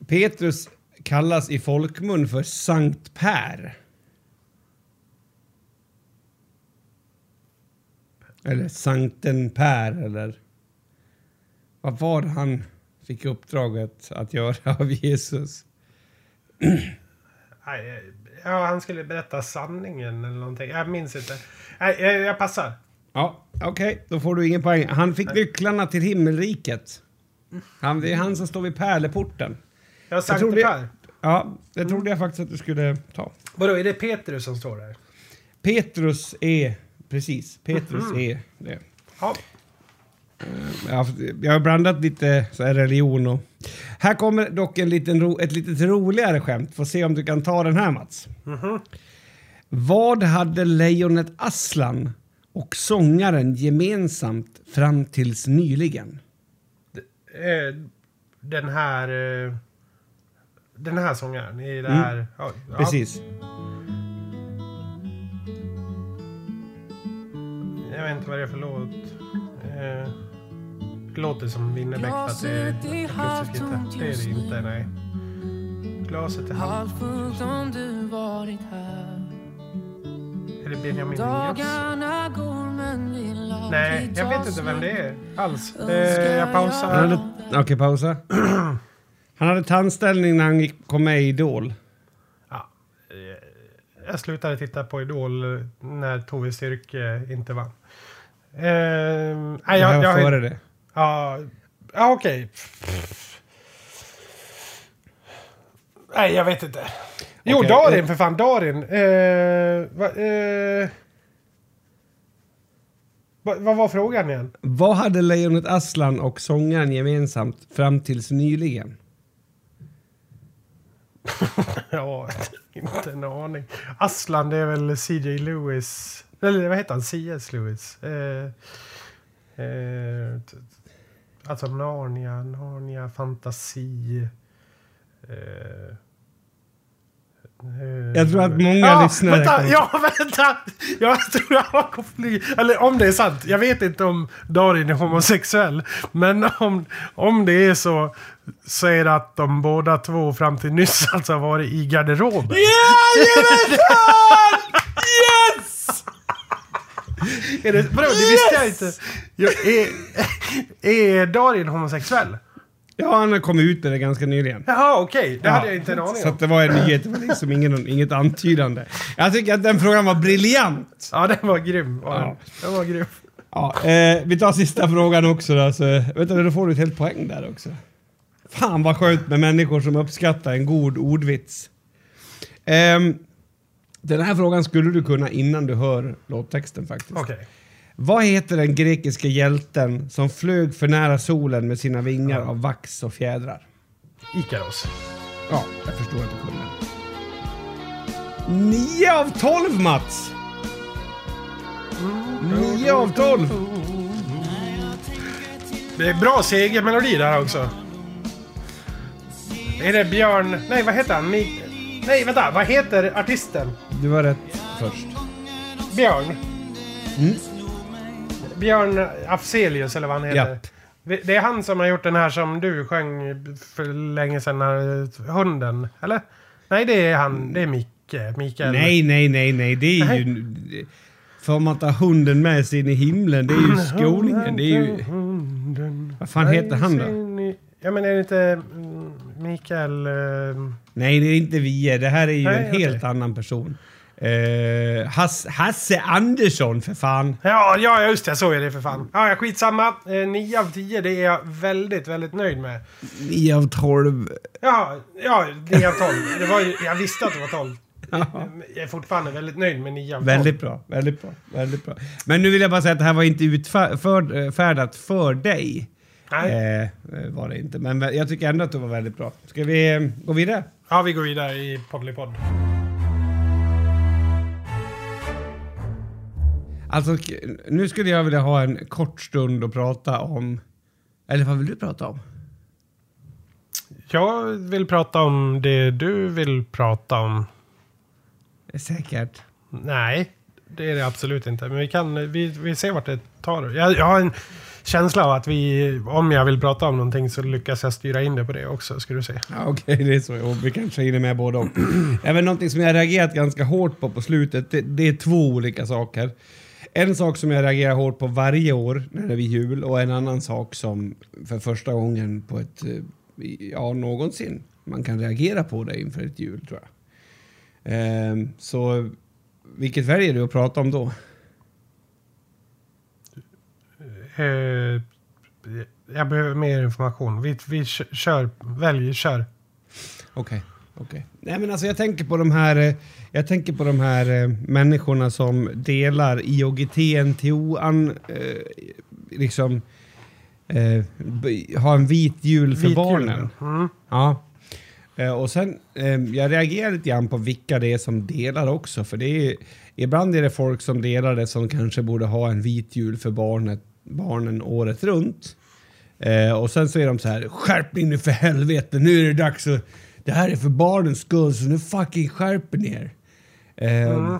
Petrus kallas i folkmun för Sankt Per. Eller Sankten Per, eller... Vad var det han fick uppdraget att göra av Jesus? Nej, ja, han skulle berätta sanningen eller någonting. Jag minns inte. Nej, jag, jag passar. Ja, okej, då får du ingen poäng. Han fick nycklarna till himmelriket. Han, det är han som står vid pärleporten. Jag Jag trodde, det Per. ja, det trodde jag faktiskt att du skulle ta. Vadå, är det Petrus som står där? Petrus är, precis, Petrus är det. Ja. Jag, jag har blandat lite så här religion och... Här kommer dock en liten ro, ett lite roligare skämt. Får se om du kan ta den här Mats. Vad hade lejonet Aslan och sångaren gemensamt fram tills nyligen? Eh, Den här... eh, Den här sångaren i det Mm. här... Ja, ja. Precis. Jag vet inte vad det är för låt. Eh, låter som Winnerbäck för att det är akustisk gitarr. Det är det inte, nej. Glaset är halvt. Halvfullt om du varit här Är det Benjamin Ingrosso? Dagarna går men vill aldrig Nej, jag vet inte vem det är alls. Eh, jag pausar. okej, pausa. Han hade tandställning när han gick, kom med i Idol. Ja. eh, Jag slutade titta på Idol eh, när Tove Styrke inte vann. Eh, nej, jag, var jag, före det. Ja, okej. Nej, jag vet inte. Jo, Darin eh. för fan. Darin. Eh, va, eh, va, vad var frågan igen? Vad hade lejonet Aslan och sångaren gemensamt fram tills nyligen? Ja, inte en aning. Aslan, det är väl CJ Lewis. Eller vad heter han? C.S. Lewis. Eh, eh, alltså Narnia, Narnia, fantasi. Eh, Jag tror att många lyssnare Vänta, kommer- ja, vänta! Jag tror jag har koppling. Eller om det är sant. Jag vet inte om Darin är homosexuell. Men om, om det är så, så är det att de båda två fram till nyss alltså har varit i garderoben. Yes! Är det, vadå, det visste jag inte. Jag, är, är Darin homosexuell? Ja, han har kommit ut med det ganska nyligen. Jaha, okej. Det hade jag inte en aning Så om. att det var en nyhet, det var liksom ingen, inget antydande. Jag tycker att den frågan var briljant. Ja, den var grym. Ja. den var grym. Ja, eh, vi tar sista frågan också då. Så, vet du, då får du ett helt poäng där också. Fan vad skönt med människor som uppskattar en god ordvits. Ehm, den här frågan skulle du kunna innan du hör låttexten faktiskt. Okej. Vad heter den grekiska hjälten som flög för nära solen med sina vingar av vax och fjädrar? Ikaros. Ja, jag förstår att du kunde. 9 av 12 Mats! 9 av 12! Det är bra segermelodi där också. Är det Björn... Nej, vad heter han? Mi... Nej, vänta. Vad heter artisten? Du var rätt först. Björn? Mm. Björn Afzelius eller vad han heter. Japp. Det är han som har gjort den här som du sjöng för länge sedan, när, hunden. Eller? Nej, det är han. Det är Micke. Mikael. Nej, nej, nej, nej. Det är Nej. ju... Får man ta hunden med sig in i himlen? Det är ju skåningen. Det är ju... Vad fan heter han då? Ja, men är det inte mm, Mikael... ehm, Nej, det är inte vi. Det här är ju Nej, en helt annan person. Eh, Hasse, Hasse Andersson, för fan. Ja, ja, just det. Så är det för fan. Ja, ja, skitsamma. Eh, 9 av 10, det är jag väldigt, väldigt nöjd med. 9 av 12. Ja, ja 9 av 12. Det var ju, jag visste att det var 12. Jag är fortfarande väldigt nöjd med 9 av 12. Väldigt bra, väldigt bra, väldigt bra. Men nu vill jag bara säga att det här var inte utfärdat för dig. Nej. Eh, var det inte. Men jag tycker ändå att det var väldigt bra. Ska vi eh, gå vidare? Ja, vi går vidare i Poddlypodd. Alltså, nu skulle jag vilja ha en kort stund och prata om... Eller vad vill du prata om? Jag vill prata om det du vill prata om. Säkert. Nej, det är det absolut inte. Men vi kan, vi, vi ser vart det tar. Jag, jag har en känsla av att vi, om jag vill prata om någonting så lyckas jag styra in det på det också, ska du se. Ja, Okej, det är så. Och vi kanske hinner med båda. Även någonting som jag reagerat ganska hårt på på slutet, det, det är två olika saker. En sak som jag reagerar hårt på varje år när det är jul och en annan sak som för första gången på ett, eh, ja någonsin, man kan reagera på det inför ett jul tror jag. Ehm, så vilket väljer du att prata om då? Eh, jag behöver mer information. Vi, vi kö- kör, välj, kör. Okej. okej. Nej men alltså jag tänker på de här, eh, jag tänker på de här eh, människorna som delar IOGT, NTO, an, eh, liksom eh, ha en vit jul för Vit jul, barnen. Mm. Ja. Eh, och sen, eh, jag reagerar lite grann på vilka det är som delar också. För det är, ibland är det folk som delar det som kanske borde ha en vit jul för barnet, barnen året runt. Eh, och sen så är de så här, skärpning nu för helvete, nu är det dags att... Det här är för barnens skull, så nu fucking skärper ni er. Eh,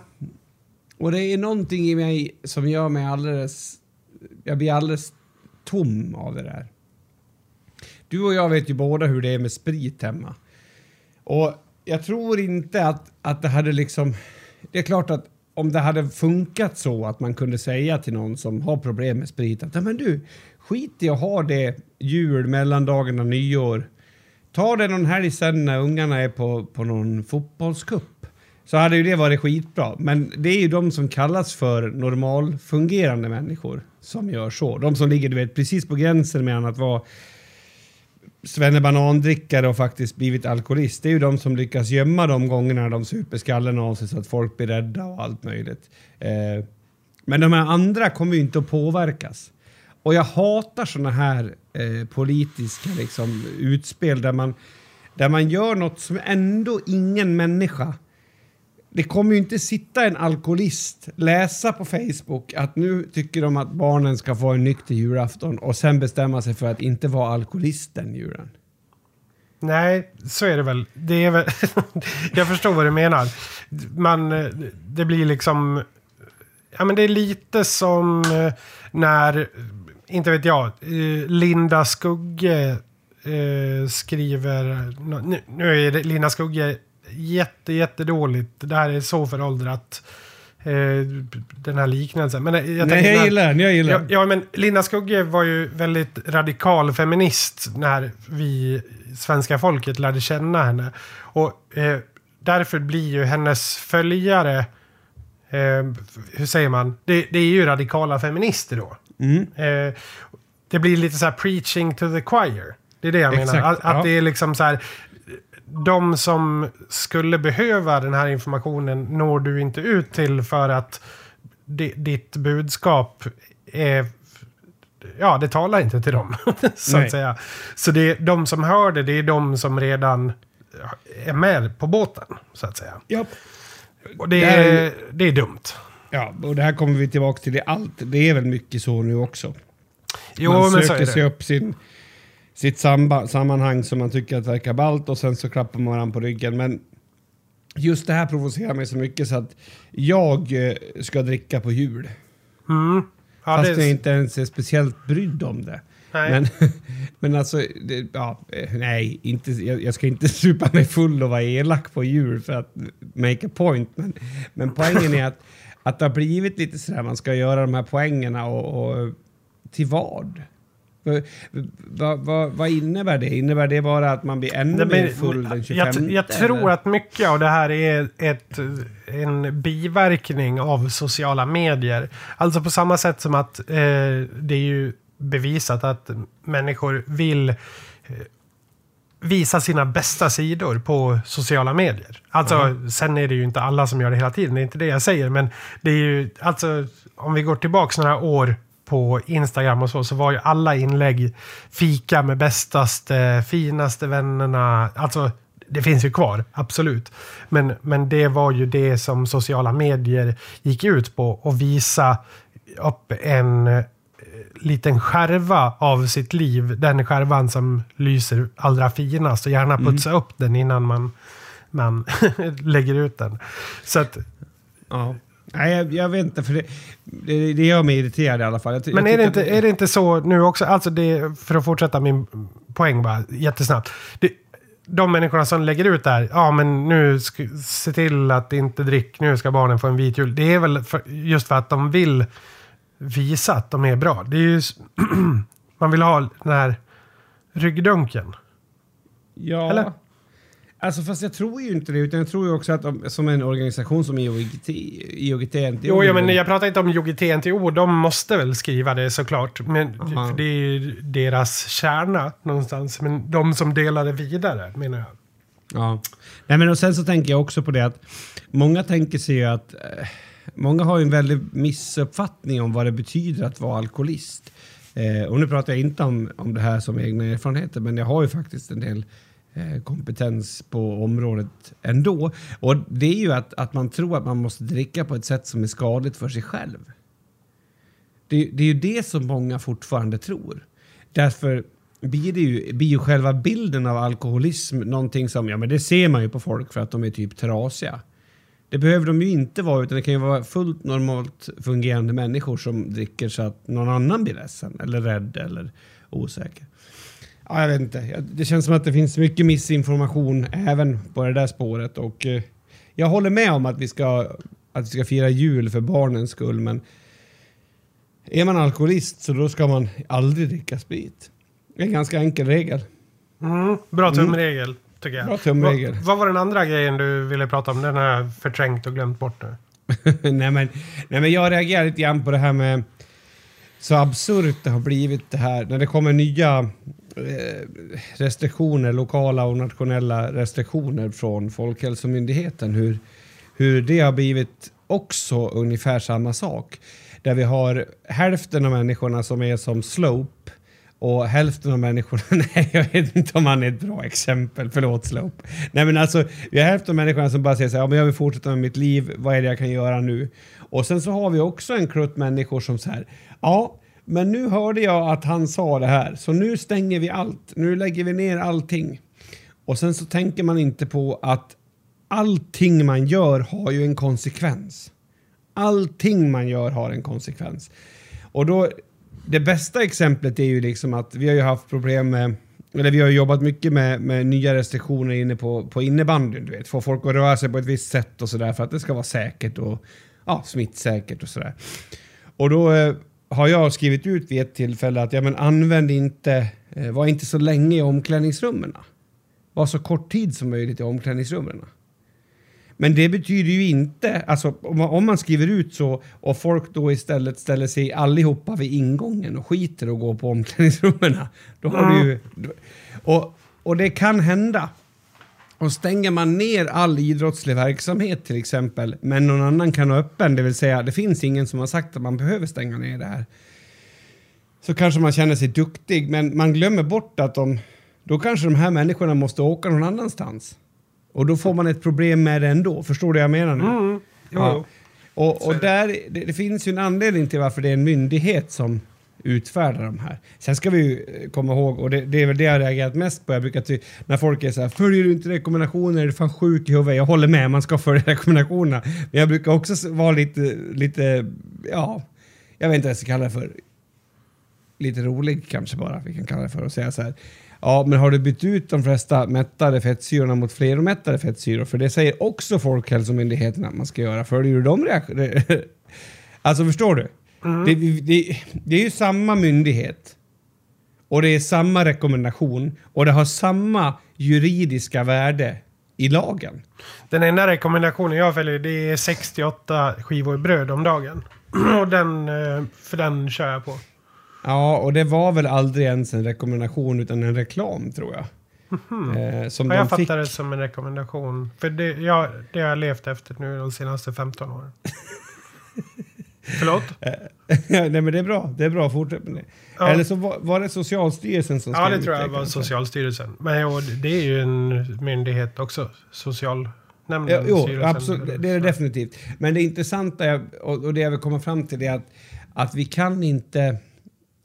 Och det är någonting i mig som gör mig alldeles... Jag blir alldeles tom av det där. Du och jag vet ju båda hur det är med sprit hemma. Och jag tror inte att, att det hade liksom... Det är klart att om det hade funkat så att man kunde säga till någon som har problem med sprit att "Ja, men du, skit i att ha det jul, mellandagarna, nyår. Ta det någon helg sen när ungarna är på, på någon fotbollscup. Så hade ju det varit skitbra. Men det är ju de som kallas för normalfungerande människor som gör så. De som ligger du vet, precis på gränsen mellan att vara svennebanandrickare och faktiskt blivit alkoholist. Det är ju de som lyckas gömma de gångerna de super skallen av sig så att folk blir rädda och allt möjligt. Eh, men de här andra kommer ju inte att påverkas. Och jag hatar såna här eh, politiska liksom, utspel där man, där man gör något som ändå ingen människa det kommer ju inte sitta en alkoholist, läsa på Facebook att nu tycker de att barnen ska få en nykter julafton och sen bestämma sig för att inte vara alkoholist den julen. Nej, så är det väl. Det är väl jag förstår vad du menar. Man, det blir liksom... Ja, men det är lite som eh, när, inte vet jag, eh, Linda Skugge eh, skriver... Nu, nu är det Linda Skugge jätte, jättedåligt. Det här är så föråldrat. Eh, den här liknelsen. Men jag, jag Nej, jag gillar den, jag gillar Ja, den. ja, men Linda Skugge var ju väldigt radikal feminist när vi svenska folket lärde känna henne. Och eh, därför blir ju hennes följare, eh, hur säger man, det, det är ju radikala feminister då. Mm. Eh, det blir lite så här preaching to the choir. Det är det jag Exakt, menar. Att, att ja. det är liksom så här, de som skulle behöva den här informationen når du inte ut till för att di- ditt budskap är... Ja, det talar inte till dem, så Nej. att säga. Så det är de som hör det, det är de som redan är med på båten, så att säga. Ja. Och det Det här är det är dumt. ja, och det här kommer vi tillbaka till i allt. Det är väl mycket så nu också. Jo, man söker sig upp sin, sitt samba, sammanhang som man tycker att verkar ballt och sen så klappar man varandra på ryggen. Men just det här provocerar mig så mycket så att jag eh, ska dricka på jul. Mm. Ja, fast det, jag inte ens är speciellt brydd om det. Nej. Men, men alltså, det, ja, eh, nej, inte, jag, jag ska inte supa mig full och vara elak på jul för att make a point. Men, men poängen är att, att det har blivit lite sådär, man ska göra de här poängerna och, och till vad? Vad, vad, vad, innebär det? Innebär det bara att man blir ännu mer full den 25? jag, jag tror eller? att mycket av det här är ett, en biverkning av sociala medier. Alltså på samma sätt som att eh, det är ju bevisat att människor vill eh, visa sina bästa sidor på sociala medier. Alltså, sen är det ju inte alla som gör det hela tiden, det är inte det jag säger, men det är ju, alltså, om vi går tillbaka några år på Instagram och så, så var ju alla inlägg fika med bästaste, finaste vännerna, alltså det finns ju kvar, absolut. Men, men det var ju det som sociala medier gick ut på, att visa upp en eh, liten skärva av sitt liv. Den skärvan som lyser allra finast och gärna putsa upp den innan man, man lägger ut den. Så att, Ja. Nej, jag, jag vet inte, för det, det, det gör mig irriterad i alla fall. Jag, men jag är det, inte, att är det inte så nu också, alltså det, för att fortsätta min poäng bara jättesnabbt. Det, de människorna som lägger ut det här, ja men nu se till att inte drick, nu ska barnen få en vit jul. Det är väl för, just för att de vill visa att de är bra. Det är ju, man vill ha den här ryggdunken. Ja. Eller? Alltså fast jag tror ju inte det, utan jag tror ju också att de, som en organisation som IOGT, IOGT Jo, ja, men jag pratar inte om IOGT-NTO. De måste väl skriva det såklart. Men, Aha. för det är ju deras kärna någonstans. Men de som delar det vidare, menar jag. Ja. Nej, men och sen så tänker jag också på det att många tänker sig ju att eh, många har ju en väldig missuppfattning om vad det betyder att vara alkoholist. Eh, och nu pratar jag inte om, om det här som egna erfarenheter, men jag har ju faktiskt en del Eh, kompetens på området ändå. Och det är ju att, att man tror att man måste dricka på ett sätt som är skadligt för sig själv. Det, det är ju det som många fortfarande tror. Därför blir, det ju, blir ju själva bilden av alkoholism någonting som, ja men det ser man ju på folk för att de är typ trasiga. Det behöver de ju inte vara, utan det kan ju vara fullt normalt fungerande människor som dricker så att någon annan blir ledsen eller rädd eller osäker. Ja, jag vet inte. Det känns som att det finns mycket missinformation även på det där spåret och eh, jag håller med om att vi ska, att vi ska fira jul för barnens skull, men är man alkoholist så då ska man aldrig dricka sprit. Det är en ganska enkel regel. Mm, bra tumregel, tycker jag. Bra tumregel. Vad, vad var den andra grejen du ville prata om? Den har jag förträngt och glömt bort nu. nej, men, nej men jag reagerar lite grann på det här med så absurt det har blivit det här när det kommer nya Eh, restriktioner, lokala och nationella restriktioner från Folkhälsomyndigheten. Hur, hur det har blivit också ungefär samma sak. Där vi har hälften av människorna som är som slope och hälften av människorna, nej jag vet inte om han är ett bra exempel, förlåt Slope. Nej men alltså, vi har hälften av människorna som bara säger så här, ja men jag vill fortsätta med mitt liv, vad är det jag kan göra nu? Och sen så har vi också en klutt människor som så här, ja men nu hörde jag att han sa det här, så nu stänger vi allt, nu lägger vi ner allting. Och sen så tänker man inte på att allting man gör har ju en konsekvens. Allting man gör har en konsekvens. Och då, det bästa exemplet är ju liksom att vi har ju haft problem med eller vi har jobbat mycket med, med nya restriktioner inne på, på innebandyn. Du vet, få folk att röra sig på ett visst sätt och sådär för att det ska vara säkert och ja, smittsäkert och sådär. Och då eh, har jag skrivit ut vid ett tillfälle att ja, men använd inte, eh, var inte så länge i omklädningsrummen. Var så kort tid som möjligt i omklädningsrummen. Men det betyder ju inte, alltså om man, om man skriver ut så och folk då istället ställer sig allihopa vid ingången och skiter och går på omklädningsrummen. Då har du ju... Och, och det kan hända. Och stänger man ner all idrottslig verksamhet till exempel, men någon annan kan ha öppen, det vill säga det finns ingen som har sagt att man behöver stänga ner det här. Så kanske man känner sig duktig, men man glömmer bort att de, då kanske de här människorna måste åka någon annanstans. Och då får man ett problem med det ändå. Förstår du vad jag menar nu? Mm. Jo. Ja. Och, och där, det, det finns ju en anledning till varför det är en myndighet som utfärda de här. Sen ska vi ju eh, komma ihåg, och det, det är väl det jag har reagerat mest på, jag brukar ty- när folk är så här, följer du inte rekommendationer är du fan sjuk i huvudet. Jag håller med, man ska följa rekommendationerna. Men jag brukar också vara lite, lite, ja, jag vet inte vad jag ska kalla det för. Lite rolig kanske bara, vi kan kalla det för, och säga så här. Ja, men har du bytt ut de flesta mättade fettsyrorna mot fleromättade fettsyror? För det säger också Folkhälsomyndigheten att man ska göra. Följer du de reaktionerna? Alltså förstår du? Det, det, det är ju samma myndighet. Och det är samma rekommendation. Och det har samma juridiska värde i lagen. Den enda rekommendationen jag följer det är 68 skivor bröd om dagen. Och den, eh, för den kör jag på. Ja, och det var väl aldrig ens en rekommendation utan en reklam tror jag. Eh, som Ja, de jag fick. fattar det som en rekommendation. För det, jag, det har jag levt efter nu de senaste 15 åren. Förlåt? Nej men det är bra, det är bra, fortsätt med det. Ja. Eller så var, var det Socialstyrelsen som Ja, skrev det tror jag ut var kanske. Socialstyrelsen. Men jo, det är ju en myndighet också. Socialnämnden. Ja, jo, absolut, det är det definitivt. Men det intressanta och, och det jag vill komma fram till är att, att vi kan inte...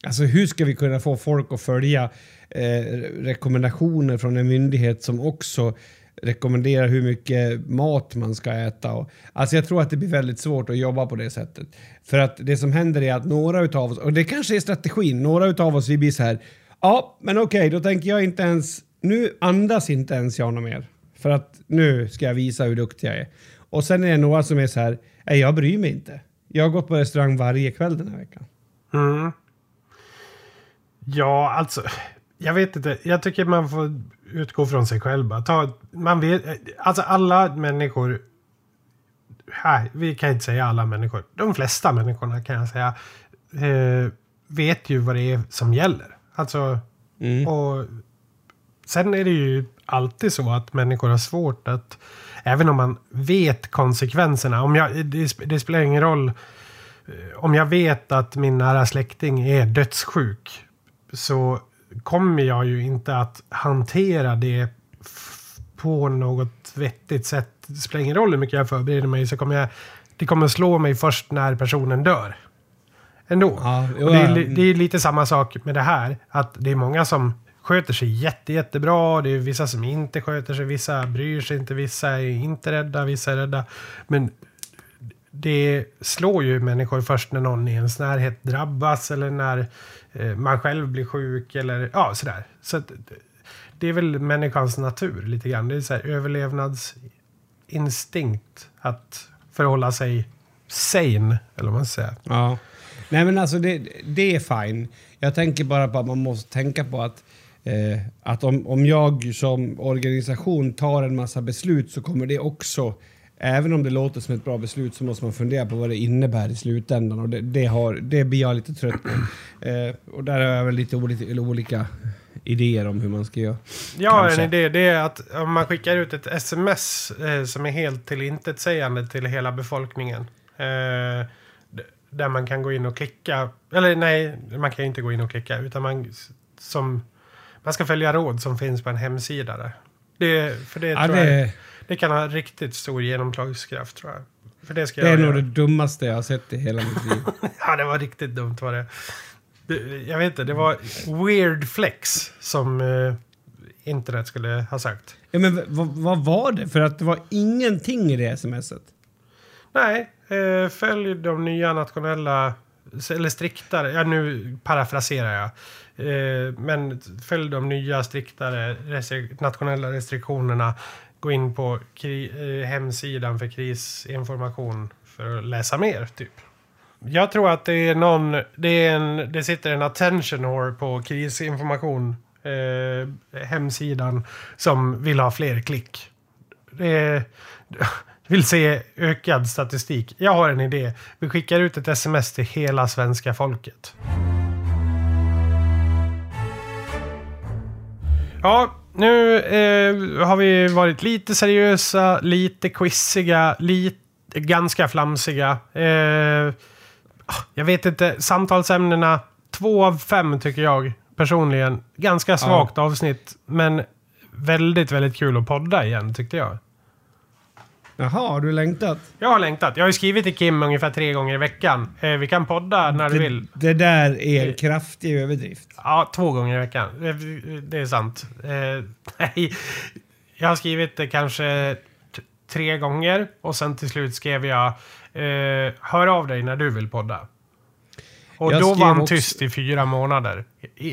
Alltså hur ska vi kunna få folk att följa eh, rekommendationer från en myndighet som också rekommenderar hur mycket mat man ska äta. Och, alltså jag tror att det blir väldigt svårt att jobba på det sättet. För att det som händer är att några utav oss, och det kanske är strategin, några utav oss vi blir så här, ja men okej då tänker jag inte ens, nu andas inte ens jag något mer. För att nu ska jag visa hur duktig jag är. Och sen är det några som är så här, nej jag bryr mig inte. Jag har gått på restaurang varje kväll den här veckan. Mm. Ja, alltså. Jag vet inte. Jag tycker man får utgå från sig själv. bara. Ta, man vet, alltså alla människor. Nej, vi kan inte säga alla människor. De flesta människorna kan jag säga. Eh, vet ju vad det är som gäller. Alltså, Mm. och sen är det ju alltid så att människor har svårt att, även om man vet konsekvenserna, om jag, det, det spelar ingen roll eh, om jag vet att min nära släkting är dödssjuk så kommer jag ju inte att hantera det på något vettigt sätt. Det spelar ingen roll hur mycket jag förbereder mig så kommer jag, det kommer slå mig först när personen dör. Ändå. Ja, och det, är, det är lite samma sak med det här. Att det är många som sköter sig jätte, jättebra. Det är vissa som inte sköter sig. Vissa bryr sig inte. Vissa är inte rädda. Vissa är rädda. Men det slår ju människor först när någon i ens närhet drabbas eller när Eh, man själv blir sjuk eller ja, sådär. Så att, det är väl människans natur lite grann. Det är så här överlevnadsinstinkt att förhålla sig sane, eller vad man ska säga. Ja. Nej men alltså det, det är fine. Jag tänker bara på att man måste tänka på att, eh, att om, om jag som organisation tar en massa beslut så kommer det också, även om det låter som ett bra beslut så måste man fundera på vad det innebär i slutändan och det, det, har, det blir jag lite trött på. Eh, och där har jag väl lite olika, olika idéer om hur man ska göra. Jag har en idé. Det är att om man skickar ut ett sms eh, som är helt till intetsägande till hela befolkningen. Eh, där man kan gå in och klicka. Eller nej, man kan inte gå in och klicka. Utan man, som, man ska följa råd som finns på en hemsida. Där. Det, för det, Ja, tror jag, det, kan ha riktigt stor genomslagskraft tror jag. För det ska det är jag nog det dummaste jag har sett i hela mitt liv. Ja, det var riktigt dumt var det. Jag vet inte, det var weird flex som eh, internet skulle ha sagt. Ja, men vad var det? För att det var ingenting i det smset. Nej, eh, följ de nya nationella, eller striktare, ja nu parafraserar jag. Eh, men följ de nya striktare restri- nationella restriktionerna. Gå in på kri- eh, hemsidan för krisinformation för att läsa mer, typ. Jag tror att det är någon, det, är en, det sitter en attention whore på krisinformation eh, hemsidan som vill ha fler klick. Det är, vill se ökad statistik. Jag har en idé. Vi skickar ut ett sms till hela svenska folket. Ja, nu eh, har vi varit lite seriösa, lite quiziga, lite, ganska flamsiga. Eh, jag vet inte, samtalsämnena, två av fem tycker jag personligen. Ganska svagt avsnitt, men väldigt, väldigt kul att podda igen tyckte jag. Jaha, har du längtat? Jag har längtat. Jag har ju skrivit till Kim ungefär tre gånger i veckan. Eh, vi kan podda när du Det, vill. det där är en kraftig överdrift. Ja, två gånger i veckan. Det, är sant. Eh, nej, jag har skrivit det kanske tre gånger och sen till slut skrev jag eh, Hör av dig när du vill podda. Och Jag då var han också- tyst i fyra månader.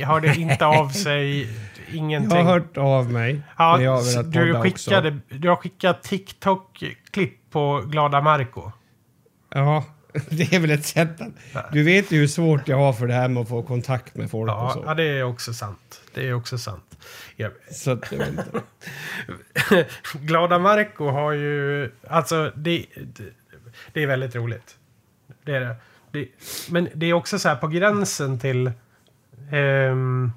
Hörde inte av sig, Jag ingenting. har hört av mig jag ja, velat du, skickade, du har skickat TikTok-klipp på Glada Marco. också. Ja, det är väl ett sätt att... Du vet ju hur svårt jag har för det här med att få kontakt med folk och Ja, så. ja, det är också sant. Det är också sant. Ja. Så att, jag vet. Glada Marco har ju... Alltså, det, det, är väldigt roligt. Det är det. det. Men det är också så här på gränsen till ehm,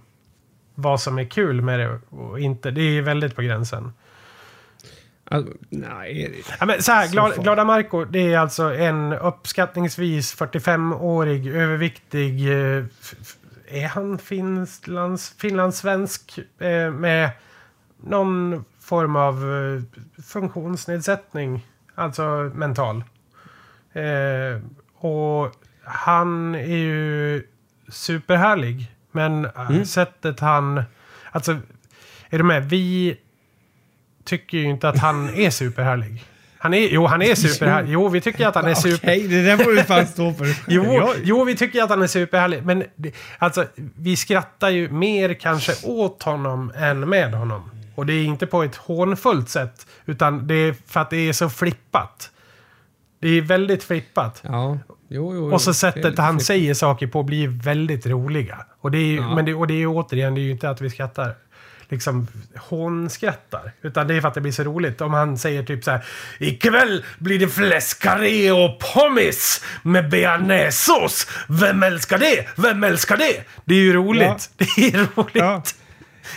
vad som är kul med det och inte. Det är väldigt på gränsen. Alltså, nej, Ja, men så här, Så Glada, Marco, det är alltså en uppskattningsvis 45-årig överviktig... Eh, är han finlands, finlandssvensk eh, med någon form av eh, funktionsnedsättning, alltså mental. Och han är ju superhärlig, men eh, sättet han... Alltså, är du med? Vi tycker ju inte att han är superhärlig. Han är, jo, han är superhärlig. Jo, vi tycker att han är super... Okej, det där får du fan stå för. Jo, jo, vi tycker att han är superhärlig. Men alltså, vi skrattar ju mer kanske åt honom än med honom. Och det är inte på ett hånfullt sätt. Utan det är för att det är så flippat. Det är väldigt flippat. Ja, jo, jo. Och så sättet han flipp. säger saker på blir väldigt roliga. Och det är ju, Ja. men det, och det är ju återigen, det är ju inte att vi skrattar liksom hånskrattar. Utan det är för att det blir så roligt. Om han säger typ så här. Ikväll blir det fläskkarré och pommes med bearnaisesås. Vem älskar det? Vem älskar det? Det är ju roligt. Ja. Det är roligt. Ja.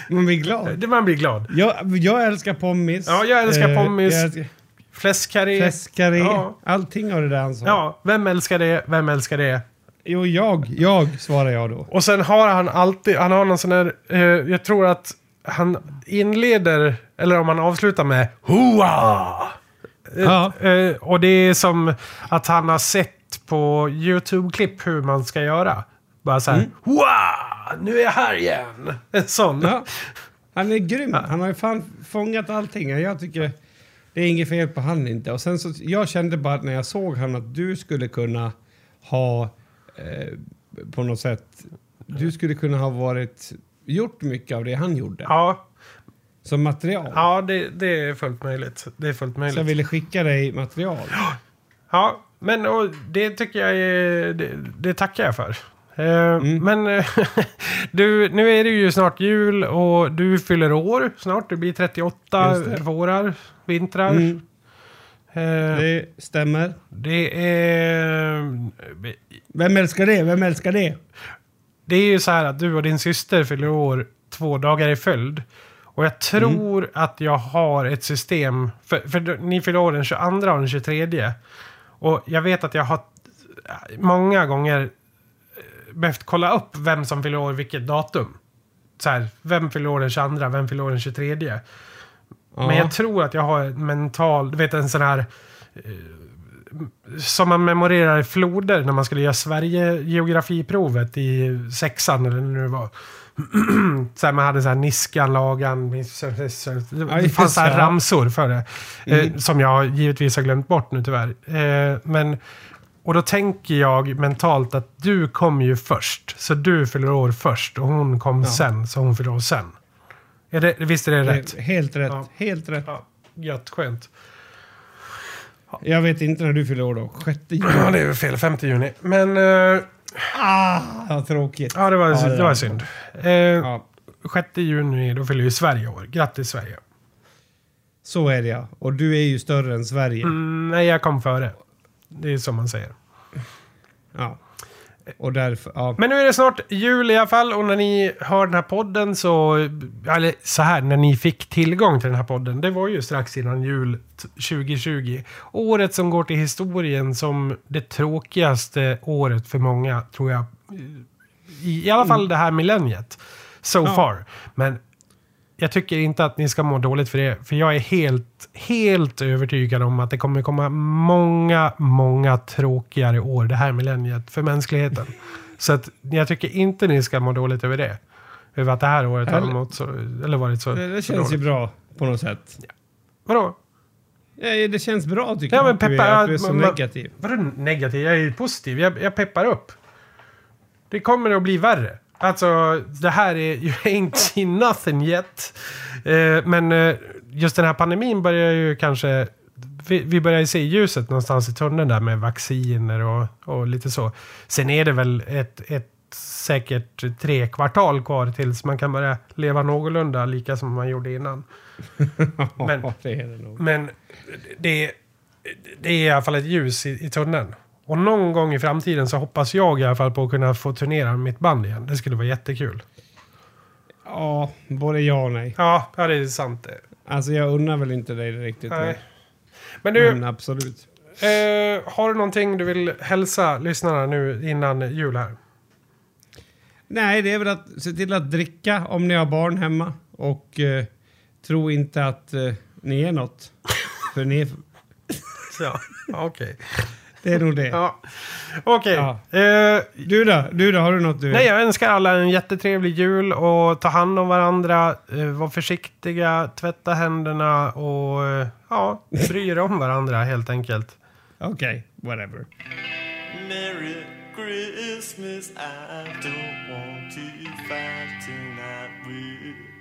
Man blir glad. Man blir glad. Jag, jag älskar pommes. Ja, jag älskar Eh, pommes. jag älskar Fläskkarré. Fläskkarré. Ja. Allting av det där han sa. Ja, vem älskar det? Vem älskar det? Jo, jag. Jag, svarar jag då. Och sen har han alltid, han har någon sån här, eh, jag tror att han inleder, eller om han avslutar med Hoa! Ja. Eh, och det är som att han har sett på YouTube-klipp hur man ska göra. Bara så här, Hoa! Nu är jag här igen! En sån. Ja. Han är grym. Han har ju fan fångat allting. Jag tycker det är inget fel på han inte. Och sen så, jag kände bara när jag såg han att du skulle kunna ha eh, på något sätt, du skulle kunna ha varit, gjort mycket av det han gjorde. Ja, Som material. ja det, det är fullt möjligt. Det är fullt Så möjligt. jag ville skicka dig material. Ja, men och det tycker jag är, det, det tackar jag för. Eh, Mm. Men du, nu är det ju snart jul och du fyller år snart. Du blir 38 Just det. vårar, vintrar. Mm. Eh, Det stämmer. det är... Vem älskar det? Vem älskar det? Det är ju så här att du och din syster fyller år två dagar i följd. Och jag tror Mm. att jag har ett system, för, för ni fyller år den 22 och den 23. Och jag vet att jag har många gånger eh, behövt kolla upp vem som fyller år vilket datum. Så här, vem fyller år den 22, vem fyller år den 23. Ja. Men jag tror att jag har en mental, du vet en sån här... eh, Som man memorerar i floder när man skulle göra Sverige-geografiprovet i sexan eller när det var. så här, man hade så här Niskan, Lagan, det fanns så här ramsor för det. Eh, som jag givetvis har glömt bort nu tyvärr. Eh, men, och då tänker jag mentalt att du kom ju först. Så du fyller år först och hon kom Ja. sen, så hon fyller år sen. Är det, visst är det rätt? Helt rätt. Ja. Helt rätt. Ja, gött, skönt. Jag vet inte när du fyller år då. 6 juni. Ja, det är väl fel. 5 juni. Men... eh, Ah, vad tråkigt. ja, det var, Ja, det det var synd. Eh, Ja, 6 juni, då fyller ju Sverige år. Grattis Sverige. så är det ja. Och du är ju större än Sverige. Mm, nej, jag kom före. Det är som man säger. Ja. Och därför, ja. Men nu är det snart jul i alla fall och när ni hör den här podden så... Eller så här, när ni fick tillgång till den här podden. Det var ju strax innan jul t- 2020. Året som går till historien som det tråkigaste året för många, tror jag. I, i alla fall det här millenniet. So Ja. far. Men jag tycker inte att ni ska må dåligt för det. För jag är helt, helt övertygad om att det kommer komma många, många tråkigare år det här millenniet för mänskligheten. Så att jag tycker inte ni ska må dåligt över det. Över att det här året har Eller- mått så, eller varit så Det, det så känns ju dåligt. bra på något sätt. Vadå? Ja, det känns bra tycker Ja, jag. men att du peppa- är, att du är så man- negativ. Vadå negativ? Jag är ju positiv. Jag, jag peppar upp. Det kommer att bli värre. Alltså, det här är... You ain't seen nothing yet. Eh, men eh, just den här pandemin börjar ju kanske... Vi, vi börjar ju se ljuset någonstans i tunneln där med vacciner och, och lite så. Sen är det väl ett, ett säkert tre kvartal kvar tills man kan börja leva någorlunda lika som man gjorde innan. Men- det är det. Men det, det är i alla fall ett ljus i, i tunneln. Och någon gång i framtiden så hoppas jag i alla fall på att kunna få turnera med mitt band igen. Det skulle vara jättekul. Ja, både ja och nej. Ja, ja det är sant det. Alltså jag unnar väl inte dig det riktigt. Nej. Men du, Men absolut. eh, har du någonting du vill hälsa lyssnarna nu innan jul här? Nej, det är väl att se till att dricka om ni har barn hemma. Och eh, tro inte att eh, ni är något. För ni är, Ja, okej. Det är nog det. Ja. Okej. Ja. Eh, Du då? Du då? Har du något du... Nej, jag önskar alla en jättetrevlig jul och ta hand om varandra, eh, var försiktiga, tvätta händerna och eh, ja, bry er om varandra helt enkelt. Okej, whatever. Merry Christmas, I don't want to fight tonight with.